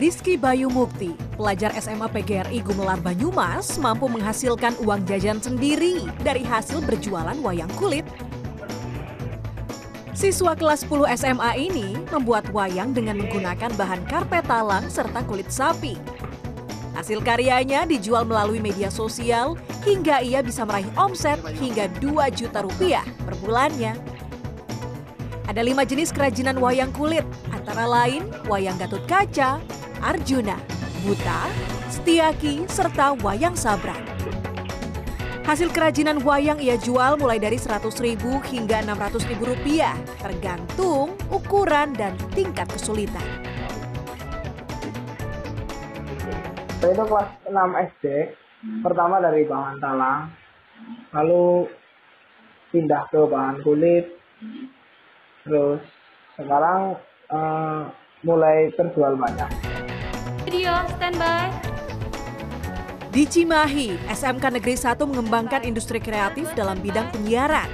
Rizky Bayu Mukti, pelajar SMA PGRI Gumelar Banyumas, mampu menghasilkan uang jajan sendiri dari hasil berjualan wayang kulit. Siswa kelas 10 SMA ini membuat wayang dengan menggunakan bahan karpet talang serta kulit sapi. Hasil karyanya dijual melalui media sosial hingga ia bisa meraih omset hingga 2 juta rupiah per bulannya. Ada lima jenis kerajinan wayang kulit, antara lain wayang gatut kaca, Arjuna, Buta, Setiaki, serta wayang sabrak. Hasil kerajinan wayang ia jual mulai dari 100 ribu hingga 600 ribu rupiah, tergantung ukuran dan tingkat kesulitan. Saya itu kelas 6 SD, pertama dari bahan talang, lalu pindah ke bahan kulit, terus sekarang eh, mulai terjual banyak. Video standby. Di Cimahi, SMK Negeri 1 mengembangkan industri kreatif dalam bidang penyiaran.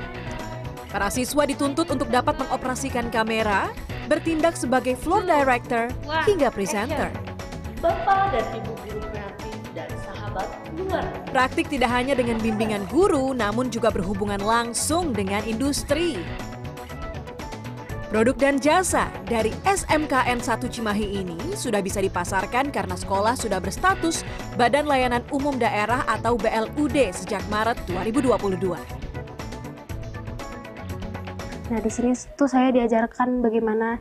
Para siswa dituntut untuk dapat mengoperasikan kamera, bertindak sebagai floor director hingga presenter. Bapak dan Ibu guru kreatif dan sahabat luar. Praktik tidak hanya dengan bimbingan guru, namun juga berhubungan langsung dengan industri. Produk dan jasa dari SMKN 1 Cimahi ini sudah bisa dipasarkan karena sekolah sudah berstatus Badan Layanan Umum Daerah atau BLUD sejak Maret 2022. Nah, di sini tuh saya diajarkan bagaimana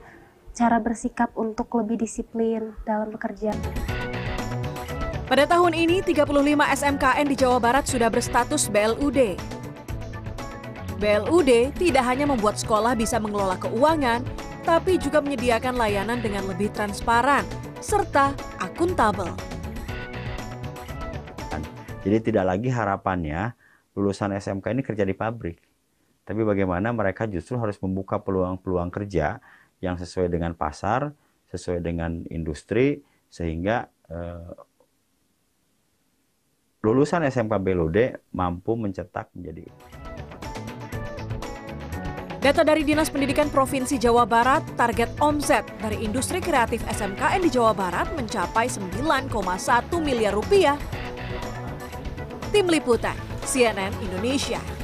cara bersikap untuk lebih disiplin dalam bekerja. Pada tahun ini, 35 SMKN di Jawa Barat sudah berstatus BLUD. BLUD tidak hanya membuat sekolah bisa mengelola keuangan, tapi juga menyediakan layanan dengan lebih transparan serta akuntabel. Jadi tidak lagi harapannya lulusan SMK ini kerja di pabrik. Tapi bagaimana mereka justru harus membuka peluang-peluang kerja yang sesuai dengan pasar, sesuai dengan industri, sehingga eh, lulusan SMK BLUD mampu mencetak menjadi Data dari Dinas Pendidikan Provinsi Jawa Barat, target omset dari industri kreatif SMKN di Jawa Barat mencapai 9,1 miliar rupiah. Tim Liputan, CNN Indonesia.